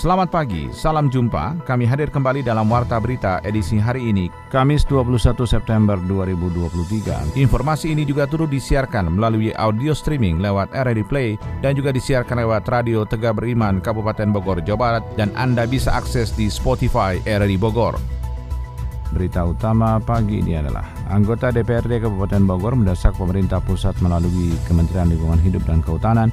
Selamat pagi, salam jumpa. Kami hadir kembali dalam Warta Berita edisi hari ini, Kamis 21 September 2023. Informasi ini juga turut disiarkan melalui audio streaming lewat RRD Play dan juga disiarkan lewat Radio Tegak Beriman Kabupaten Bogor, Jawa Barat dan Anda bisa akses di Spotify RRD Bogor. Berita utama pagi ini adalah anggota DPRD Kabupaten Bogor mendesak pemerintah pusat melalui Kementerian Lingkungan Hidup dan Kehutanan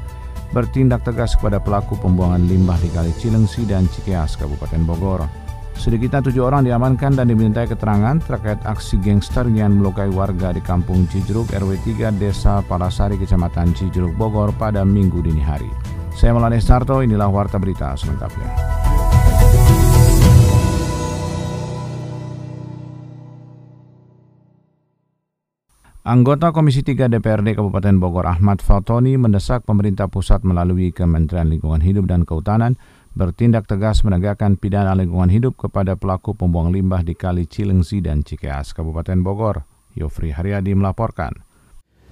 bertindak tegas kepada pelaku pembuangan limbah di Kali Cilengsi dan Cikeas, Kabupaten Bogor. Sedikitnya tujuh orang diamankan dan dimintai keterangan terkait aksi gangster yang melukai warga di Kampung Cijuruk RW 3 Desa Palasari Kecamatan Cijuruk Bogor pada Minggu dini hari. Saya Melani Sarto, inilah Warta Berita selengkapnya. Anggota Komisi 3 DPRD Kabupaten Bogor Ahmad Fatoni mendesak pemerintah pusat melalui Kementerian Lingkungan Hidup dan Kehutanan bertindak tegas menegakkan pidana lingkungan hidup kepada pelaku pembuang limbah di Kali Cilengsi dan Cikeas, Kabupaten Bogor. Yofri Haryadi melaporkan.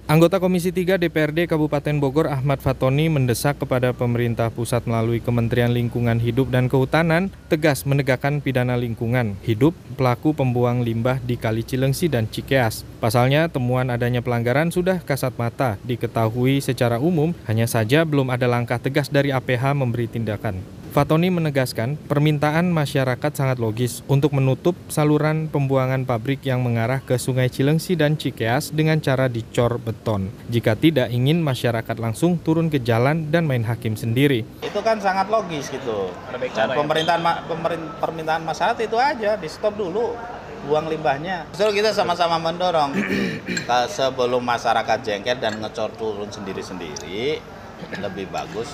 Anggota Komisi 3 DPRD Kabupaten Bogor Ahmad Fatoni mendesak kepada pemerintah pusat melalui Kementerian Lingkungan Hidup dan Kehutanan tegas menegakkan pidana lingkungan hidup pelaku pembuang limbah di Kali Cilengsi dan Cikeas. Pasalnya, temuan adanya pelanggaran sudah kasat mata, diketahui secara umum, hanya saja belum ada langkah tegas dari APH memberi tindakan. Fatoni menegaskan permintaan masyarakat sangat logis untuk menutup saluran pembuangan pabrik yang mengarah ke Sungai Cilengsi dan Cikeas dengan cara dicor beton. Jika tidak ingin masyarakat langsung turun ke jalan dan main hakim sendiri. Itu kan sangat logis gitu. Dan ya? pemerintahan permintaan masyarakat itu aja di stop dulu buang limbahnya. Justru kita sama-sama mendorong sebelum masyarakat jengkel dan ngecor turun sendiri-sendiri lebih bagus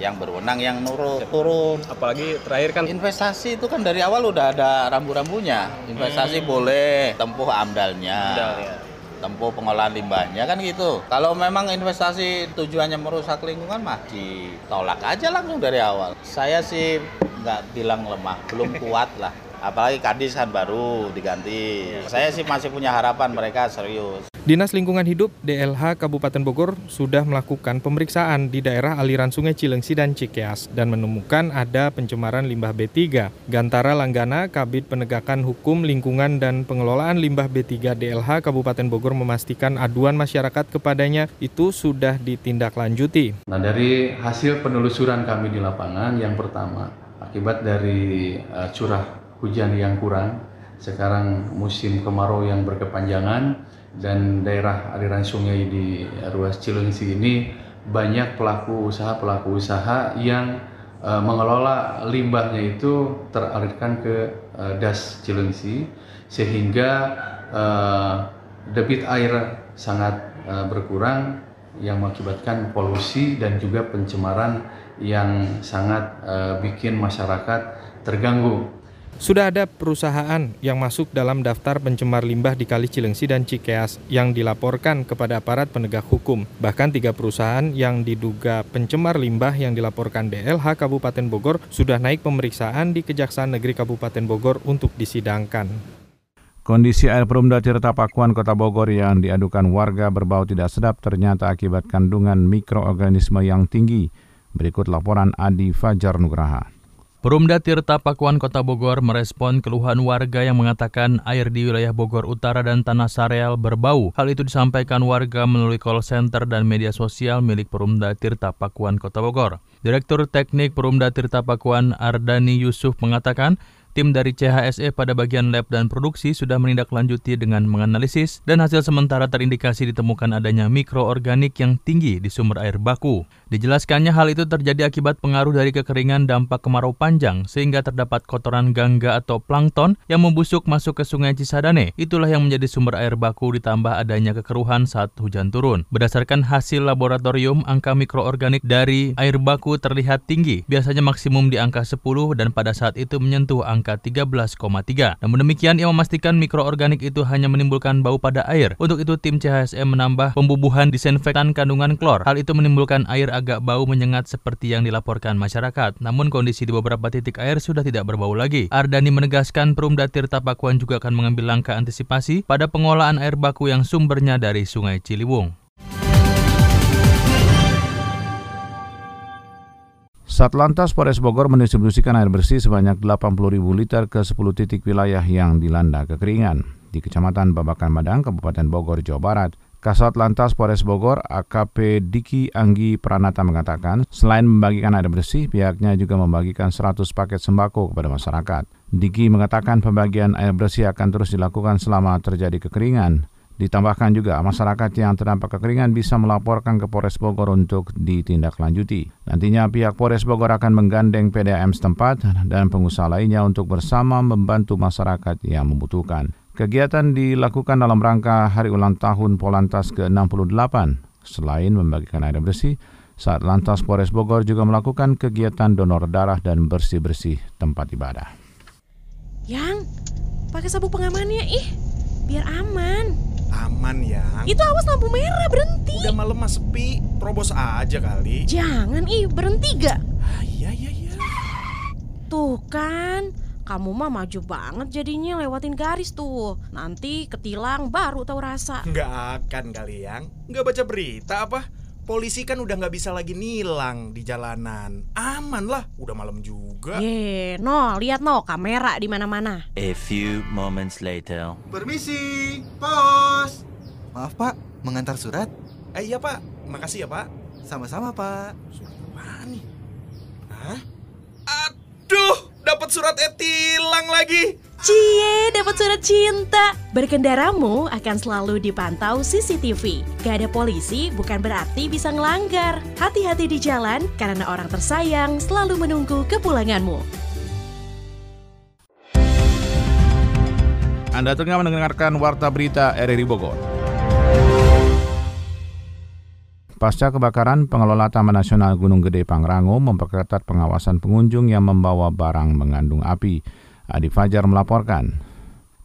yang berwenang yang nurut turun. Apalagi terakhir kan investasi itu kan dari awal udah ada rambu-rambunya. Investasi hmm. boleh tempuh amdalnya. Amdal, ya. Tempuh pengolahan limbahnya kan gitu. Kalau memang investasi tujuannya merusak lingkungan mah ditolak aja langsung dari awal. Saya sih nggak bilang lemah, belum kuat lah apalagi kadis kan baru diganti. Saya sih masih punya harapan mereka serius. Dinas Lingkungan Hidup DLH Kabupaten Bogor sudah melakukan pemeriksaan di daerah aliran Sungai Cilengsi dan Cikeas dan menemukan ada pencemaran limbah B3. Gantara Langgana, Kabit Penegakan Hukum Lingkungan dan Pengelolaan Limbah B3 DLH Kabupaten Bogor memastikan aduan masyarakat kepadanya itu sudah ditindaklanjuti. Nah, dari hasil penelusuran kami di lapangan yang pertama akibat dari uh, curah hujan yang kurang, sekarang musim kemarau yang berkepanjangan dan daerah aliran sungai di ruas Cilengsi ini banyak pelaku usaha pelaku usaha yang uh, mengelola limbahnya itu teralirkan ke uh, das Cilengsi sehingga uh, debit air sangat uh, berkurang yang mengakibatkan polusi dan juga pencemaran yang sangat uh, bikin masyarakat terganggu sudah ada perusahaan yang masuk dalam daftar pencemar limbah di Kali Cilengsi dan Cikeas yang dilaporkan kepada aparat penegak hukum. Bahkan tiga perusahaan yang diduga pencemar limbah yang dilaporkan DLH Kabupaten Bogor sudah naik pemeriksaan di Kejaksaan Negeri Kabupaten Bogor untuk disidangkan. Kondisi air Perumda Tirta Pakuan Kota Bogor yang diadukan warga berbau tidak sedap ternyata akibat kandungan mikroorganisme yang tinggi. Berikut laporan Adi Fajar Nugraha. Perumda Tirta Pakuan Kota Bogor merespon keluhan warga yang mengatakan air di wilayah Bogor Utara dan Tanah Sareal berbau. Hal itu disampaikan warga melalui call center dan media sosial milik Perumda Tirta Pakuan Kota Bogor. Direktur Teknik Perumda Tirta Pakuan Ardani Yusuf mengatakan Tim dari CHSE pada bagian lab dan produksi sudah menindaklanjuti dengan menganalisis dan hasil sementara terindikasi ditemukan adanya mikroorganik yang tinggi di sumber air baku. Dijelaskannya hal itu terjadi akibat pengaruh dari kekeringan dampak kemarau panjang sehingga terdapat kotoran gangga atau plankton yang membusuk masuk ke sungai Cisadane. Itulah yang menjadi sumber air baku ditambah adanya kekeruhan saat hujan turun. Berdasarkan hasil laboratorium, angka mikroorganik dari air baku terlihat tinggi, biasanya maksimum di angka 10 dan pada saat itu menyentuh angka angka 13,3. Namun demikian, ia memastikan mikroorganik itu hanya menimbulkan bau pada air. Untuk itu, tim CHSM menambah pembubuhan disinfektan kandungan klor. Hal itu menimbulkan air agak bau menyengat seperti yang dilaporkan masyarakat. Namun kondisi di beberapa titik air sudah tidak berbau lagi. Ardani menegaskan Perumda Tirta Pakuan juga akan mengambil langkah antisipasi pada pengolahan air baku yang sumbernya dari Sungai Ciliwung. Satlantas Polres Bogor mendistribusikan air bersih sebanyak 80 ribu liter ke 10 titik wilayah yang dilanda kekeringan. Di Kecamatan Babakan Madang, Kabupaten Bogor, Jawa Barat, Kasat Lantas Polres Bogor AKP Diki Anggi Pranata mengatakan, selain membagikan air bersih, pihaknya juga membagikan 100 paket sembako kepada masyarakat. Diki mengatakan pembagian air bersih akan terus dilakukan selama terjadi kekeringan. Ditambahkan juga masyarakat yang terdampak kekeringan bisa melaporkan ke Polres Bogor untuk ditindaklanjuti. Nantinya pihak Polres Bogor akan menggandeng PDAM setempat dan pengusaha lainnya untuk bersama membantu masyarakat yang membutuhkan. Kegiatan dilakukan dalam rangka hari ulang tahun Polantas ke-68. Selain membagikan air bersih, saat Lantas Polres Bogor juga melakukan kegiatan donor darah dan bersih-bersih tempat ibadah. Yang, pakai sabuk pengamannya ih, biar aman. Aman ya. Itu awas lampu merah berhenti. Udah malam mas sepi, terobos aja kali. Jangan ih berhenti gak? Ah, iya iya iya. Tuh kan, kamu mah maju banget jadinya lewatin garis tuh. Nanti ketilang baru tahu rasa. Nggak akan kali yang. Nggak baca berita apa? Polisi kan udah nggak bisa lagi nilang di jalanan. Aman lah, udah malam juga. Ye, no, lihat no kamera di mana-mana. A few moments later. Permisi, pos. Maaf pak, mengantar surat? Eh iya pak, makasih ya pak. Sama-sama pak. Surat apa nih? Hah? Aduh, dapat surat etilang lagi. Cie, dapat surat cinta. Berkendaramu akan selalu dipantau CCTV. Gak ada polisi bukan berarti bisa ngelanggar. Hati-hati di jalan karena orang tersayang selalu menunggu kepulanganmu. Anda tengah mendengarkan Warta Berita RRI Bogor. Pasca kebakaran, pengelola Taman Nasional Gunung Gede Pangrango memperketat pengawasan pengunjung yang membawa barang mengandung api. Adi Fajar melaporkan.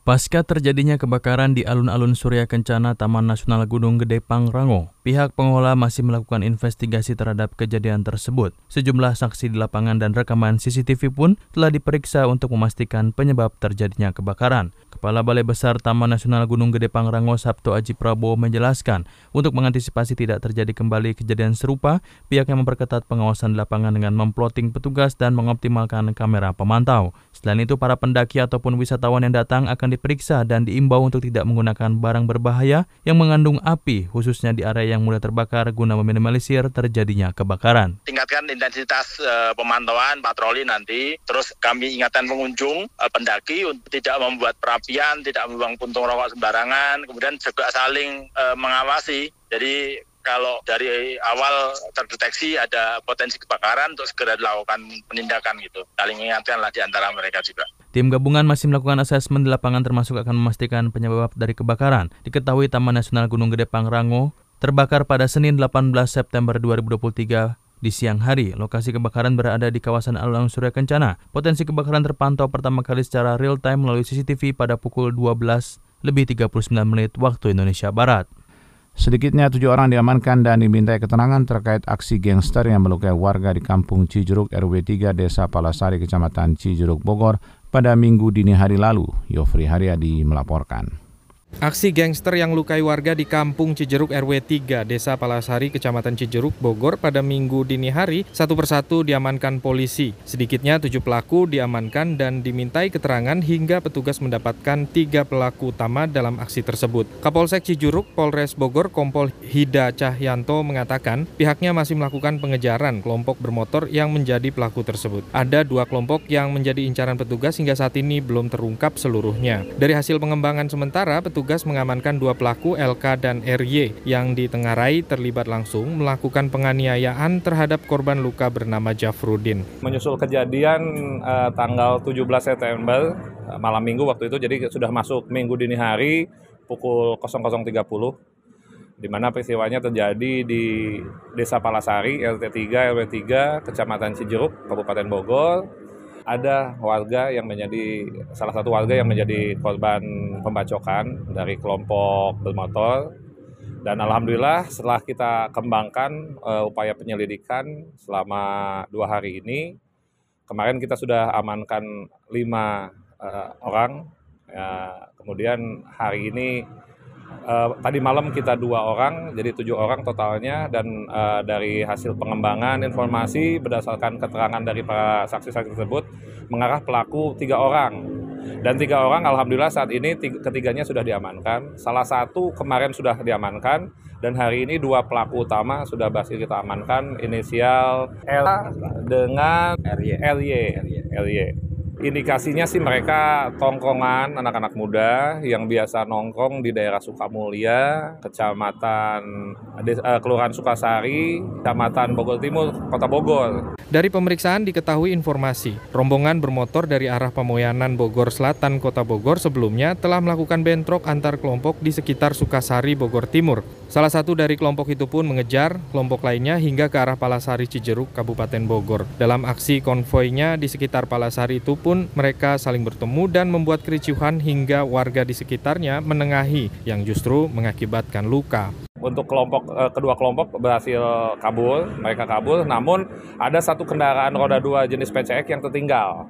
Pasca terjadinya kebakaran di alun-alun Surya Kencana Taman Nasional Gunung Gede Pangrango, pihak pengelola masih melakukan investigasi terhadap kejadian tersebut. Sejumlah saksi di lapangan dan rekaman CCTV pun telah diperiksa untuk memastikan penyebab terjadinya kebakaran. Kepala Balai Besar Taman Nasional Gunung Gede Pangrango Sabto Aji Prabowo menjelaskan, untuk mengantisipasi tidak terjadi kembali kejadian serupa, pihaknya memperketat pengawasan di lapangan dengan memploting petugas dan mengoptimalkan kamera pemantau. Selain itu, para pendaki ataupun wisatawan yang datang akan diperiksa dan diimbau untuk tidak menggunakan barang berbahaya yang mengandung api, khususnya di area yang mudah terbakar guna meminimalisir terjadinya kebakaran. Tingkatkan intensitas uh, pemantauan patroli nanti, terus kami ingatkan pengunjung, uh, pendaki untuk tidak membuat perapian apian, tidak membuang puntung rokok sembarangan, kemudian juga saling e, mengawasi. Jadi kalau dari awal terdeteksi ada potensi kebakaran untuk segera dilakukan penindakan gitu. Saling ingatkanlah di antara mereka juga. Tim gabungan masih melakukan asesmen di lapangan termasuk akan memastikan penyebab dari kebakaran. Diketahui Taman Nasional Gunung Gede Pangrango terbakar pada Senin 18 September 2023 di siang hari, lokasi kebakaran berada di kawasan alun-alun Surya Kencana. Potensi kebakaran terpantau pertama kali secara real time melalui CCTV pada pukul 12 lebih 39 menit waktu Indonesia Barat. Sedikitnya tujuh orang diamankan dan dimintai keterangan terkait aksi gangster yang melukai warga di Kampung Cijuruk RW 3 Desa Palasari Kecamatan Cijuruk Bogor pada minggu dini hari lalu. Yofri Haryadi melaporkan. Aksi gangster yang lukai warga di Kampung Cijeruk RW 3, Desa Palasari, Kecamatan Cijeruk, Bogor pada minggu dini hari, satu persatu diamankan polisi. Sedikitnya tujuh pelaku diamankan dan dimintai keterangan hingga petugas mendapatkan tiga pelaku utama dalam aksi tersebut. Kapolsek Cijeruk, Polres Bogor, Kompol Hida Cahyanto mengatakan pihaknya masih melakukan pengejaran kelompok bermotor yang menjadi pelaku tersebut. Ada dua kelompok yang menjadi incaran petugas hingga saat ini belum terungkap seluruhnya. Dari hasil pengembangan sementara, petugas petugas mengamankan dua pelaku LK dan RY yang ditengarai terlibat langsung melakukan penganiayaan terhadap korban luka bernama Jafrudin. Menyusul kejadian uh, tanggal 17 September uh, malam minggu waktu itu jadi sudah masuk minggu dini hari pukul 00.30 di mana peristiwanya terjadi di Desa Palasari, RT 3, RW 3, Kecamatan Cijeruk, Kabupaten Bogor, ada warga yang menjadi salah satu warga yang menjadi korban pembacokan dari kelompok bermotor Dan alhamdulillah setelah kita kembangkan uh, upaya penyelidikan selama dua hari ini, kemarin kita sudah amankan lima uh, orang. Ya, kemudian hari ini uh, tadi malam kita dua orang, jadi tujuh orang totalnya. Dan uh, dari hasil pengembangan informasi berdasarkan keterangan dari para saksi-saksi tersebut mengarah pelaku tiga orang dan tiga orang alhamdulillah saat ini ketiganya sudah diamankan. Salah satu kemarin sudah diamankan dan hari ini dua pelaku utama sudah berhasil kita amankan inisial L dengan RY. LY. Indikasinya sih mereka tongkongan anak-anak muda yang biasa nongkrong di daerah Sukamulya, Kecamatan uh, Kelurahan Sukasari, Kecamatan Bogor Timur, Kota Bogor. Dari pemeriksaan diketahui informasi, rombongan bermotor dari arah Pamoyanan Bogor Selatan Kota Bogor sebelumnya telah melakukan bentrok antar kelompok di sekitar Sukasari Bogor Timur. Salah satu dari kelompok itu pun mengejar kelompok lainnya hingga ke arah Palasari Cijeruk, Kabupaten Bogor. Dalam aksi konvoinya di sekitar Palasari itu pun mereka saling bertemu dan membuat kericuhan hingga warga di sekitarnya menengahi yang justru mengakibatkan luka. Untuk kelompok eh, kedua kelompok berhasil kabur, mereka kabur. Namun ada satu kendaraan roda dua jenis PCX yang tertinggal.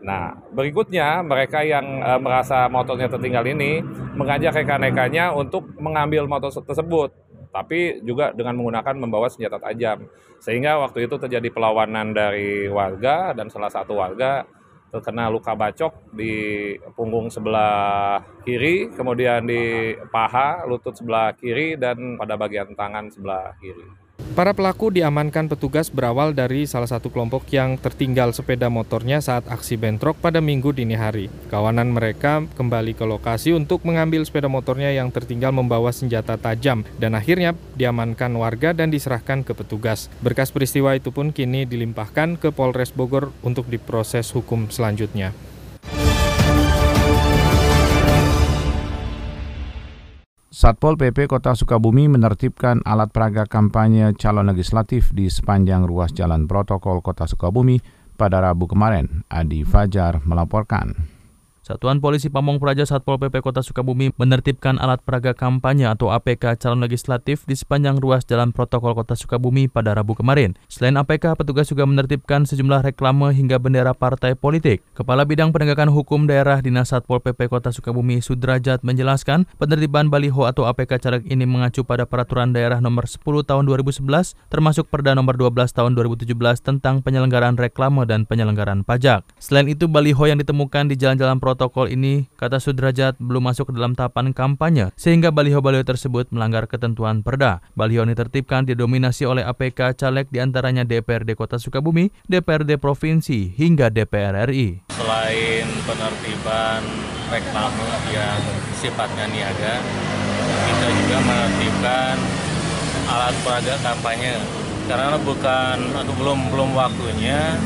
Nah, berikutnya mereka yang e, merasa motornya tertinggal ini mengajak rekan-rekannya untuk mengambil motor tersebut, tapi juga dengan menggunakan membawa senjata tajam. Sehingga waktu itu terjadi perlawanan dari warga dan salah satu warga terkena luka bacok di punggung sebelah kiri, kemudian di paha, lutut sebelah kiri, dan pada bagian tangan sebelah kiri. Para pelaku diamankan petugas berawal dari salah satu kelompok yang tertinggal sepeda motornya saat aksi bentrok pada minggu dini hari. Kawanan mereka kembali ke lokasi untuk mengambil sepeda motornya yang tertinggal membawa senjata tajam dan akhirnya diamankan warga dan diserahkan ke petugas. Berkas peristiwa itu pun kini dilimpahkan ke Polres Bogor untuk diproses hukum selanjutnya. Satpol PP Kota Sukabumi menertibkan alat peraga kampanye calon legislatif di sepanjang ruas jalan protokol Kota Sukabumi pada Rabu kemarin. Adi Fajar melaporkan. Satuan Polisi Pamong Praja Satpol PP Kota Sukabumi menertibkan alat peraga kampanye atau APK calon legislatif di sepanjang ruas jalan protokol Kota Sukabumi pada Rabu kemarin. Selain APK, petugas juga menertibkan sejumlah reklame hingga bendera partai politik. Kepala Bidang Penegakan Hukum Daerah Dinas Satpol PP Kota Sukabumi Sudrajat menjelaskan penertiban baliho atau APK caleg ini mengacu pada Peraturan Daerah Nomor 10 Tahun 2011 termasuk Perda Nomor 12 Tahun 2017 tentang penyelenggaraan reklame dan penyelenggaraan pajak. Selain itu, baliho yang ditemukan di jalan-jalan protokol protokol ini, kata Sudrajat, belum masuk ke dalam tahapan kampanye, sehingga baliho-baliho tersebut melanggar ketentuan perda. Baliho ini tertibkan didominasi oleh APK caleg di antaranya DPRD Kota Sukabumi, DPRD Provinsi, hingga DPR RI. Selain penertiban reklame yang sifatnya niaga, kita juga menertibkan alat peraga kampanye karena bukan atau belum belum waktunya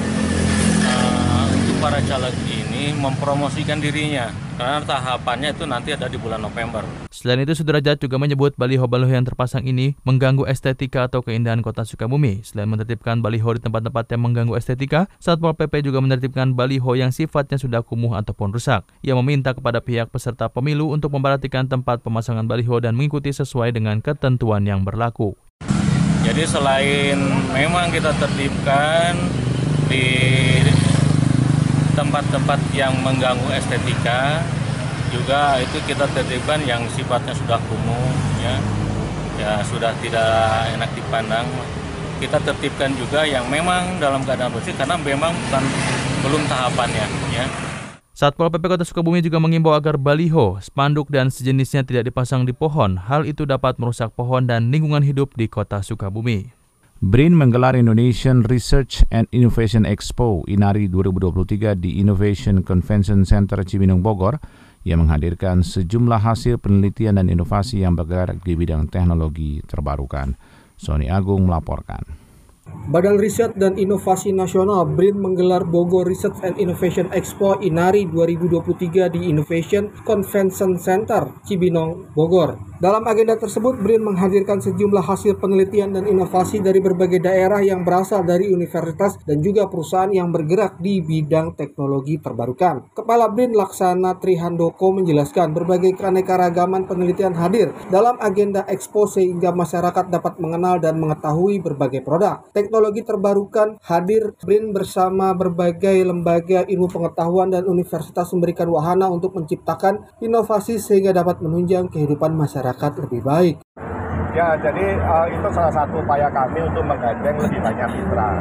para caleg ini mempromosikan dirinya karena tahapannya itu nanti ada di bulan November. Selain itu, Sudrajat juga menyebut baliho-baliho yang terpasang ini mengganggu estetika atau keindahan kota Sukabumi. Selain menertibkan baliho di tempat-tempat yang mengganggu estetika, Satpol PP juga menertibkan baliho yang sifatnya sudah kumuh ataupun rusak. Ia meminta kepada pihak peserta pemilu untuk memperhatikan tempat pemasangan baliho dan mengikuti sesuai dengan ketentuan yang berlaku. Jadi selain memang kita tertibkan di tempat-tempat yang mengganggu estetika juga itu kita tertibkan yang sifatnya sudah kumuh ya ya sudah tidak enak dipandang kita tertibkan juga yang memang dalam keadaan bersih karena memang bukan belum tahapannya ya Satpol PP Kota Sukabumi juga mengimbau agar baliho, spanduk, dan sejenisnya tidak dipasang di pohon. Hal itu dapat merusak pohon dan lingkungan hidup di Kota Sukabumi. BRIN menggelar Indonesian Research and Innovation Expo INARI 2023 di Innovation Convention Center Cibinong Bogor yang menghadirkan sejumlah hasil penelitian dan inovasi yang bergerak di bidang teknologi terbarukan. Sony Agung melaporkan. Badan Riset dan Inovasi Nasional BRIN menggelar Bogor Research and Innovation Expo Inari 2023 di Innovation Convention Center, Cibinong, Bogor. Dalam agenda tersebut, BRIN menghadirkan sejumlah hasil penelitian dan inovasi dari berbagai daerah yang berasal dari universitas dan juga perusahaan yang bergerak di bidang teknologi terbarukan. Kepala BRIN Laksana Trihandoko menjelaskan berbagai keanekaragaman penelitian hadir dalam agenda Expo sehingga masyarakat dapat mengenal dan mengetahui berbagai produk. Teknologi terbarukan hadir BRIN bersama berbagai lembaga ilmu pengetahuan dan universitas memberikan wahana untuk menciptakan inovasi sehingga dapat menunjang kehidupan masyarakat lebih baik. Ya, jadi uh, itu salah satu upaya kami untuk menggandeng lebih banyak mitra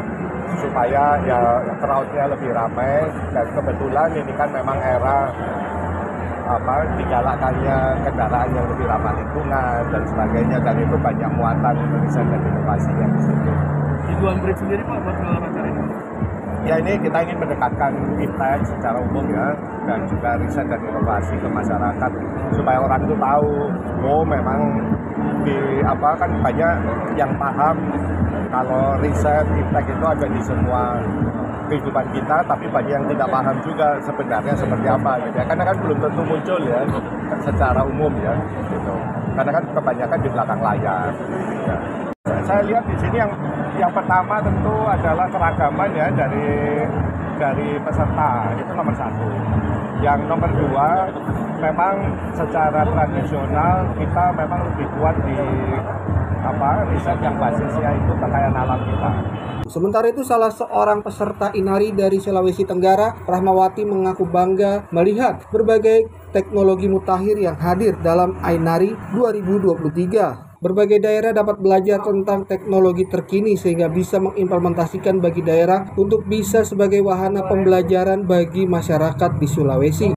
supaya ya crowdnya lebih ramai dan kebetulan ini kan memang era apa digalakannya kendaraan yang lebih ramah lingkungan dan sebagainya dan itu banyak muatan riset dan inovasi yang di situ. Tujuan BRIC sendiri Pak buat ini? Ya ini kita ingin mendekatkan impact secara umum ya dan juga riset dan inovasi ke masyarakat supaya orang itu tahu oh memang di apa kan banyak yang paham kalau riset impact itu ada di semua kehidupan kita tapi banyak yang tidak paham juga sebenarnya seperti apa gitu ya karena kan belum tentu muncul ya secara umum ya gitu karena kan kebanyakan di belakang layar ya. Saya lihat di sini yang yang pertama tentu adalah keragaman ya dari dari peserta itu nomor satu yang nomor dua, memang secara tradisional kita memang lebih kuat di apa riset yang basisnya itu kekayaan alam kita. Sementara itu salah seorang peserta Inari dari Sulawesi Tenggara, Rahmawati mengaku bangga melihat berbagai teknologi mutakhir yang hadir dalam Ainari 2023. Berbagai daerah dapat belajar tentang teknologi terkini sehingga bisa mengimplementasikan bagi daerah untuk bisa sebagai wahana pembelajaran bagi masyarakat di Sulawesi.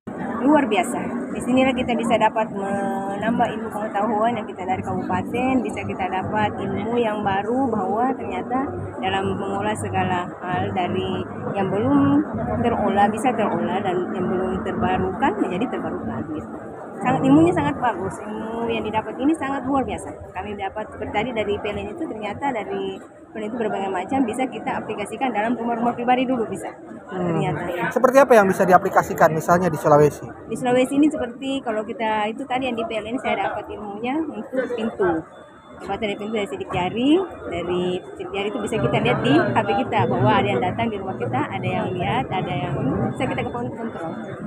Luar biasa. Di sinilah kita bisa dapat menambah ilmu pengetahuan yang kita dari kabupaten, bisa kita dapat ilmu yang baru bahwa ternyata dalam mengolah segala hal dari yang belum terolah bisa terolah dan yang belum terbarukan menjadi terbarukan gitu sangat ilmunya sangat bagus. Ilmu yang didapat ini sangat luar biasa. Kami dapat seperti tadi dari PLN itu ternyata dari PLN itu berbagai macam bisa kita aplikasikan dalam rumah-rumah pribadi dulu bisa. Hmm. ternyata. Ya. seperti apa yang bisa diaplikasikan misalnya di Sulawesi? Di Sulawesi ini seperti kalau kita itu tadi yang di PLN saya dapat ilmunya untuk pintu dari pintu dari sidik jari. Dari sidik jari itu bisa kita lihat di HP kita bahwa ada yang datang di rumah kita ada yang lihat ada yang bisa kita kontrol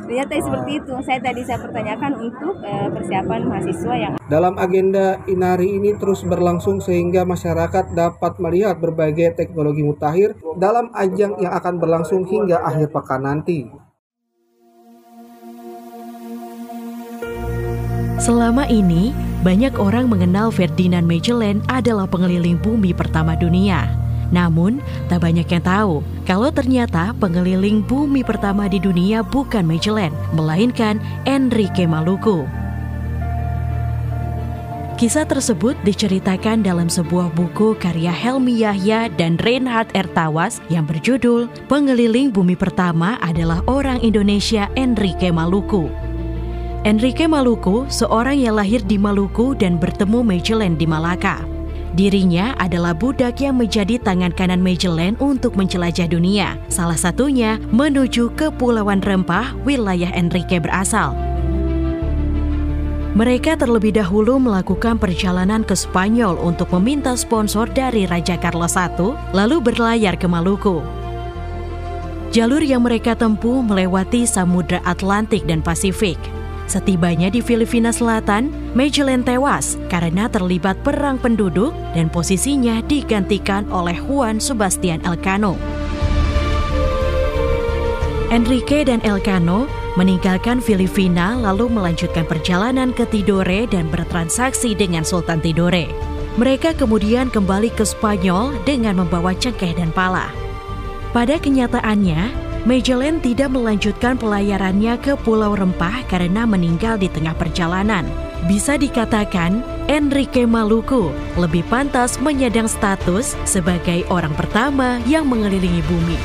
ternyata seperti itu. Saya tadi saya pertanyakan untuk uh, persiapan mahasiswa yang dalam agenda Inari ini terus berlangsung sehingga masyarakat dapat melihat berbagai teknologi mutakhir dalam ajang yang akan berlangsung hingga akhir pekan nanti. Selama ini, banyak orang mengenal Ferdinand Magellan adalah pengeliling bumi pertama dunia. Namun, tak banyak yang tahu kalau ternyata pengeliling bumi pertama di dunia bukan Magellan, melainkan Enrique Maluku. Kisah tersebut diceritakan dalam sebuah buku karya Helmi Yahya dan Reinhard Ertawas yang berjudul Pengeliling Bumi Pertama adalah orang Indonesia Enrique Maluku. Enrique Maluku, seorang yang lahir di Maluku dan bertemu Magellan di Malaka. Dirinya adalah budak yang menjadi tangan kanan Magellan untuk menjelajah dunia, salah satunya menuju ke Pulauan Rempah, wilayah Enrique berasal. Mereka terlebih dahulu melakukan perjalanan ke Spanyol untuk meminta sponsor dari Raja Carlos I, lalu berlayar ke Maluku. Jalur yang mereka tempuh melewati Samudra Atlantik dan Pasifik. Setibanya di Filipina Selatan, Magellan tewas karena terlibat perang penduduk dan posisinya digantikan oleh Juan Sebastian Elcano. Enrique dan Elcano meninggalkan Filipina lalu melanjutkan perjalanan ke Tidore dan bertransaksi dengan Sultan Tidore. Mereka kemudian kembali ke Spanyol dengan membawa cengkeh dan pala. Pada kenyataannya, Magellan tidak melanjutkan pelayarannya ke Pulau Rempah karena meninggal di tengah perjalanan. Bisa dikatakan, Enrique Maluku lebih pantas menyandang status sebagai orang pertama yang mengelilingi bumi.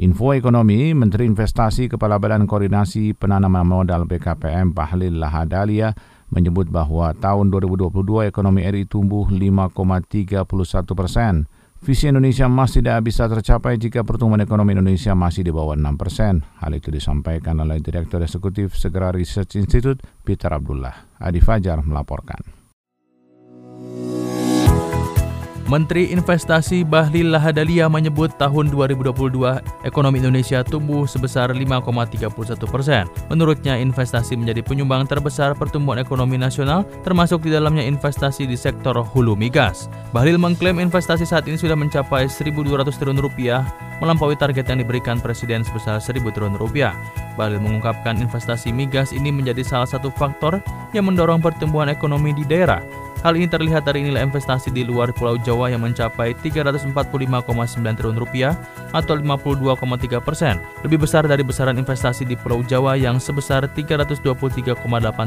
Info Ekonomi, Menteri Investasi Kepala Badan Koordinasi Penanaman Modal BKPM Bahlil Lahadalia menyebut bahwa tahun 2022 ekonomi RI tumbuh 5,31 persen. Visi Indonesia Emas tidak bisa tercapai jika pertumbuhan ekonomi Indonesia masih di bawah 6 persen. Hal itu disampaikan oleh Direktur Eksekutif Segera Research Institute, Peter Abdullah. Adi Fajar melaporkan. Menteri Investasi Bahlil Lahadalia menyebut tahun 2022 ekonomi Indonesia tumbuh sebesar 5,31 persen. Menurutnya investasi menjadi penyumbang terbesar pertumbuhan ekonomi nasional termasuk di dalamnya investasi di sektor hulu migas. Bahlil mengklaim investasi saat ini sudah mencapai 1.200 triliun rupiah melampaui target yang diberikan Presiden sebesar 1.000 triliun rupiah. Bahlil mengungkapkan investasi migas ini menjadi salah satu faktor yang mendorong pertumbuhan ekonomi di daerah Hal ini terlihat dari nilai investasi di luar Pulau Jawa yang mencapai 345,9 triliun rupiah atau 52,3 persen, lebih besar dari besaran investasi di Pulau Jawa yang sebesar 323,8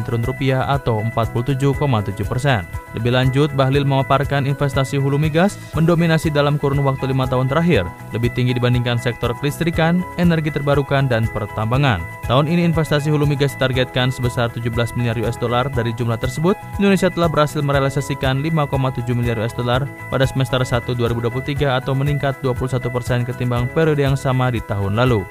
triliun rupiah atau 47,7 persen. Lebih lanjut, Bahlil memaparkan investasi hulu migas mendominasi dalam kurun waktu lima tahun terakhir, lebih tinggi dibandingkan sektor kelistrikan, energi terbarukan, dan pertambangan. Tahun ini investasi hulu migas ditargetkan sebesar 17 miliar US dollar. Dari jumlah tersebut, Indonesia telah berhasil merealisasikan merealisasikan 5,7 miliar US dollar pada semester 1 2023 atau meningkat 21 persen ketimbang periode yang sama di tahun lalu.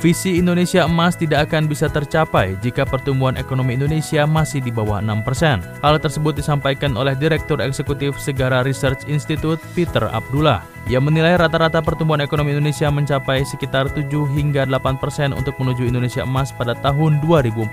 Visi Indonesia Emas tidak akan bisa tercapai jika pertumbuhan ekonomi Indonesia masih di bawah 6 persen. Hal tersebut disampaikan oleh Direktur Eksekutif Segara Research Institute Peter Abdullah. Ia menilai rata-rata pertumbuhan ekonomi Indonesia mencapai sekitar 7 hingga 8 persen untuk menuju Indonesia Emas pada tahun 2045.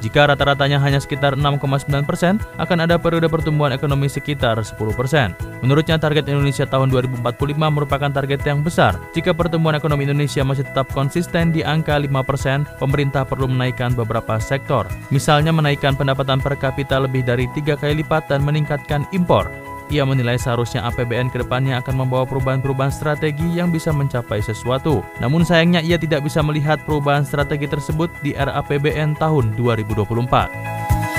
Jika rata-ratanya hanya sekitar 6,9 persen, akan ada periode pertumbuhan ekonomi sekitar 10 persen. Menurutnya target Indonesia tahun 2045 merupakan target yang besar. Jika pertumbuhan ekonomi Indonesia masih tetap konsisten di angka 5%, pemerintah perlu menaikkan beberapa sektor. Misalnya menaikkan pendapatan per kapita lebih dari tiga kali lipat dan meningkatkan impor. Ia menilai seharusnya APBN ke depannya akan membawa perubahan-perubahan strategi yang bisa mencapai sesuatu. Namun sayangnya ia tidak bisa melihat perubahan strategi tersebut di era APBN tahun 2024.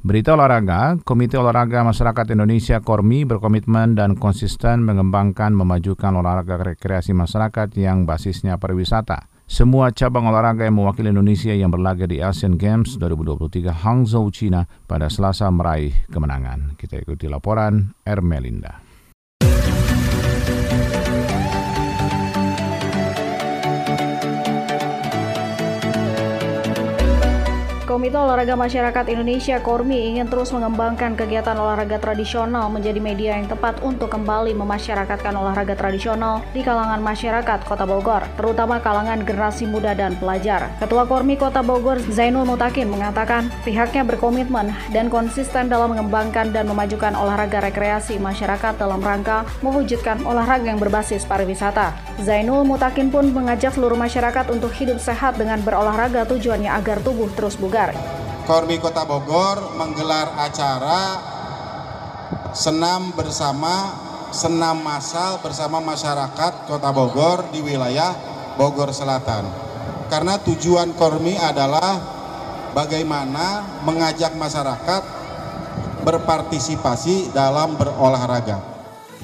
Berita olahraga, Komite Olahraga Masyarakat Indonesia Kormi berkomitmen dan konsisten mengembangkan memajukan olahraga rekreasi masyarakat yang basisnya pariwisata. Semua cabang olahraga yang mewakili Indonesia yang berlaga di Asian Games 2023 Hangzhou, China pada Selasa meraih kemenangan. Kita ikuti laporan Ermelinda. Komite Olahraga Masyarakat Indonesia Kormi ingin terus mengembangkan kegiatan olahraga tradisional menjadi media yang tepat untuk kembali memasyarakatkan olahraga tradisional di kalangan masyarakat Kota Bogor, terutama kalangan generasi muda dan pelajar. Ketua Kormi Kota Bogor Zainul Mutakin mengatakan pihaknya berkomitmen dan konsisten dalam mengembangkan dan memajukan olahraga rekreasi masyarakat dalam rangka mewujudkan olahraga yang berbasis pariwisata. Zainul Mutakin pun mengajak seluruh masyarakat untuk hidup sehat dengan berolahraga tujuannya agar tubuh terus bugar Bogor. Kormi Kota Bogor menggelar acara senam bersama senam massal bersama masyarakat Kota Bogor di wilayah Bogor Selatan. Karena tujuan Kormi adalah bagaimana mengajak masyarakat berpartisipasi dalam berolahraga.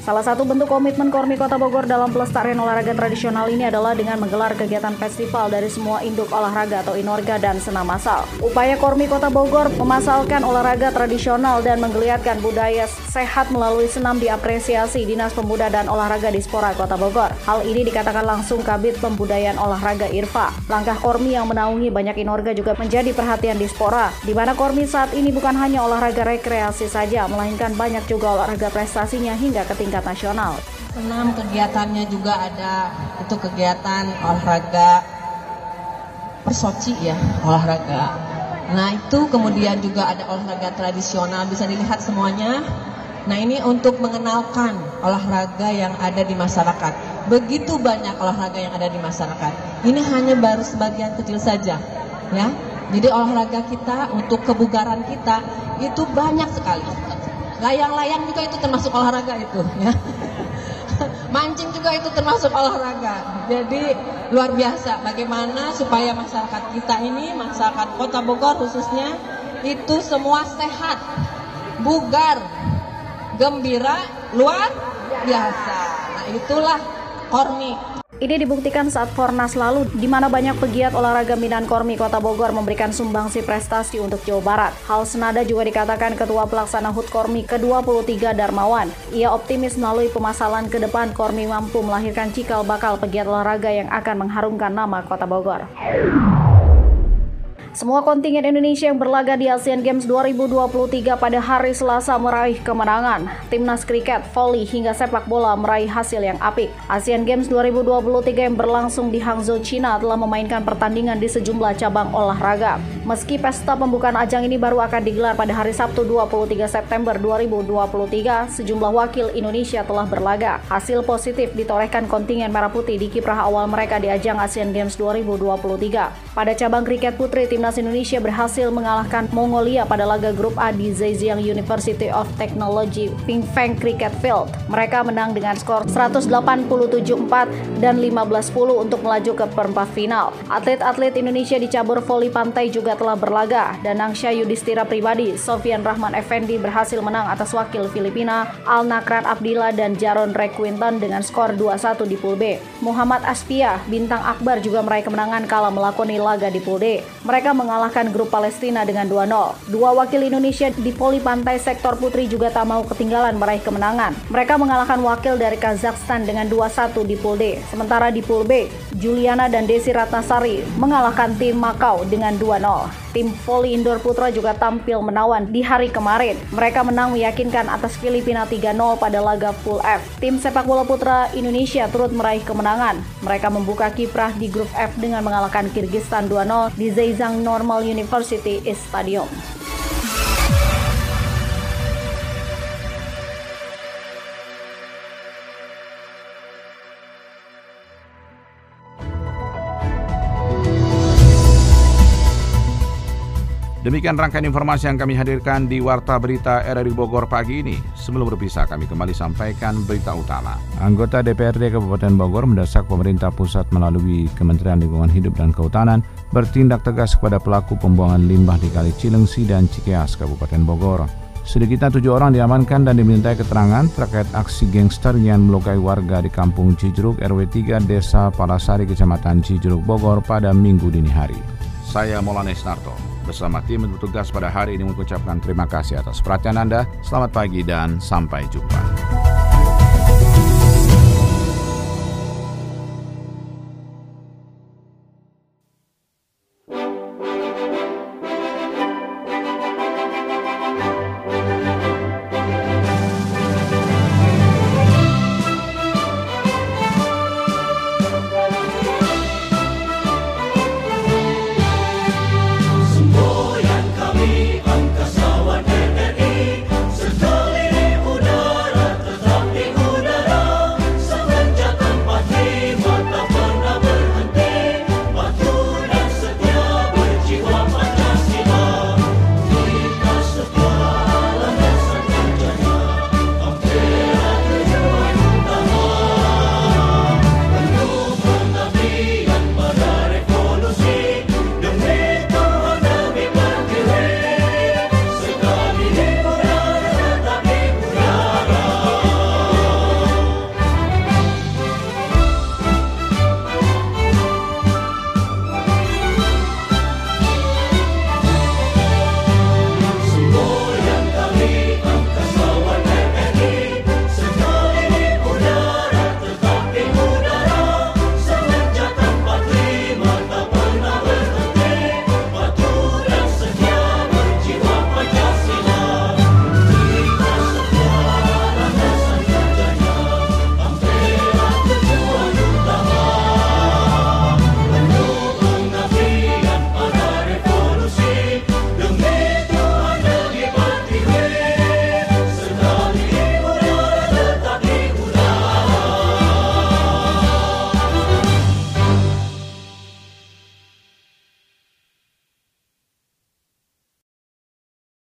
Salah satu bentuk komitmen Kormi Kota Bogor dalam pelestarian olahraga tradisional ini adalah dengan menggelar kegiatan festival dari semua induk olahraga atau inorga dan senam masal. Upaya Kormi Kota Bogor memasalkan olahraga tradisional dan menggeliatkan budaya sehat melalui senam diapresiasi Dinas Pemuda dan Olahraga Dispora Kota Bogor. Hal ini dikatakan langsung Kabit Pembudayaan Olahraga IRFA. Langkah Kormi yang menaungi banyak inorga juga menjadi perhatian Dispora, di mana Kormi saat ini bukan hanya olahraga rekreasi saja, melainkan banyak juga olahraga prestasinya hingga ke tingkat tingkat nasional. Enam kegiatannya juga ada itu kegiatan olahraga persoci ya olahraga. Nah itu kemudian juga ada olahraga tradisional bisa dilihat semuanya. Nah ini untuk mengenalkan olahraga yang ada di masyarakat. Begitu banyak olahraga yang ada di masyarakat. Ini hanya baru sebagian kecil saja, ya. Jadi olahraga kita untuk kebugaran kita itu banyak sekali layang-layang juga itu termasuk olahraga itu ya Mancing juga itu termasuk olahraga. Jadi luar biasa bagaimana supaya masyarakat kita ini, masyarakat Kota Bogor khususnya itu semua sehat, bugar, gembira, luar biasa. Nah, itulah Kormi ini dibuktikan saat Fornas lalu, di mana banyak pegiat olahraga Minan Kormi Kota Bogor memberikan sumbangsi prestasi untuk Jawa Barat. Hal senada juga dikatakan Ketua Pelaksana HUT Kormi ke-23 Darmawan. Ia optimis melalui pemasalan ke depan Kormi mampu melahirkan cikal bakal pegiat olahraga yang akan mengharumkan nama Kota Bogor. Semua kontingen Indonesia yang berlaga di Asian Games 2023 pada hari Selasa meraih kemenangan. Timnas kriket, voli, hingga sepak bola meraih hasil yang apik. Asian Games 2023 yang berlangsung di Hangzhou, China telah memainkan pertandingan di sejumlah cabang olahraga. Meski pesta pembukaan ajang ini baru akan digelar pada hari Sabtu 23 September 2023, sejumlah wakil Indonesia telah berlaga. Hasil positif ditorehkan kontingen Merah Putih di kiprah awal mereka di ajang Asian Games 2023. Pada cabang kriket putri, timnas timnas Indonesia berhasil mengalahkan Mongolia pada laga grup A di Zhejiang University of Technology Ping Feng Cricket Field. Mereka menang dengan skor 187-4 dan 15-10 untuk melaju ke perempat final. Atlet-atlet Indonesia di cabur voli pantai juga telah berlaga. Danang Syayudistira pribadi, Sofian Rahman Effendi berhasil menang atas wakil Filipina, Al Nakran Abdillah dan Jaron Requinton dengan skor 2-1 di pool B. Muhammad Aspia, bintang Akbar juga meraih kemenangan kala melakoni laga di pool D. Mereka mengalahkan grup Palestina dengan 2-0. Dua wakil Indonesia di voli pantai sektor putri juga tak mau ketinggalan meraih kemenangan. Mereka mengalahkan wakil dari Kazakhstan dengan 2-1 di pool D. Sementara di pool B, Juliana dan Desi Ratnasari mengalahkan tim Makau dengan 2-0 tim voli indoor putra juga tampil menawan di hari kemarin. Mereka menang meyakinkan atas Filipina 3-0 pada laga Pool F. Tim sepak bola putra Indonesia turut meraih kemenangan. Mereka membuka kiprah di grup F dengan mengalahkan Kirgistan 2-0 di Zhejiang Normal University Stadium. Demikian rangkaian informasi yang kami hadirkan di Warta Berita RRI Bogor pagi ini. Sebelum berpisah, kami kembali sampaikan berita utama. Anggota DPRD Kabupaten Bogor mendesak pemerintah pusat melalui Kementerian Lingkungan Hidup dan Kehutanan bertindak tegas kepada pelaku pembuangan limbah di Kali Cilengsi dan Cikeas, Kabupaten Bogor. Sedikitnya tujuh orang diamankan dan dimintai keterangan terkait aksi gangster yang melukai warga di Kampung Cijuruk RW 3 Desa Palasari Kecamatan Cijuruk Bogor pada minggu dini hari. Saya Molanes Narto bersama tim bertugas pada hari ini mengucapkan terima kasih atas perhatian Anda. Selamat pagi dan sampai jumpa.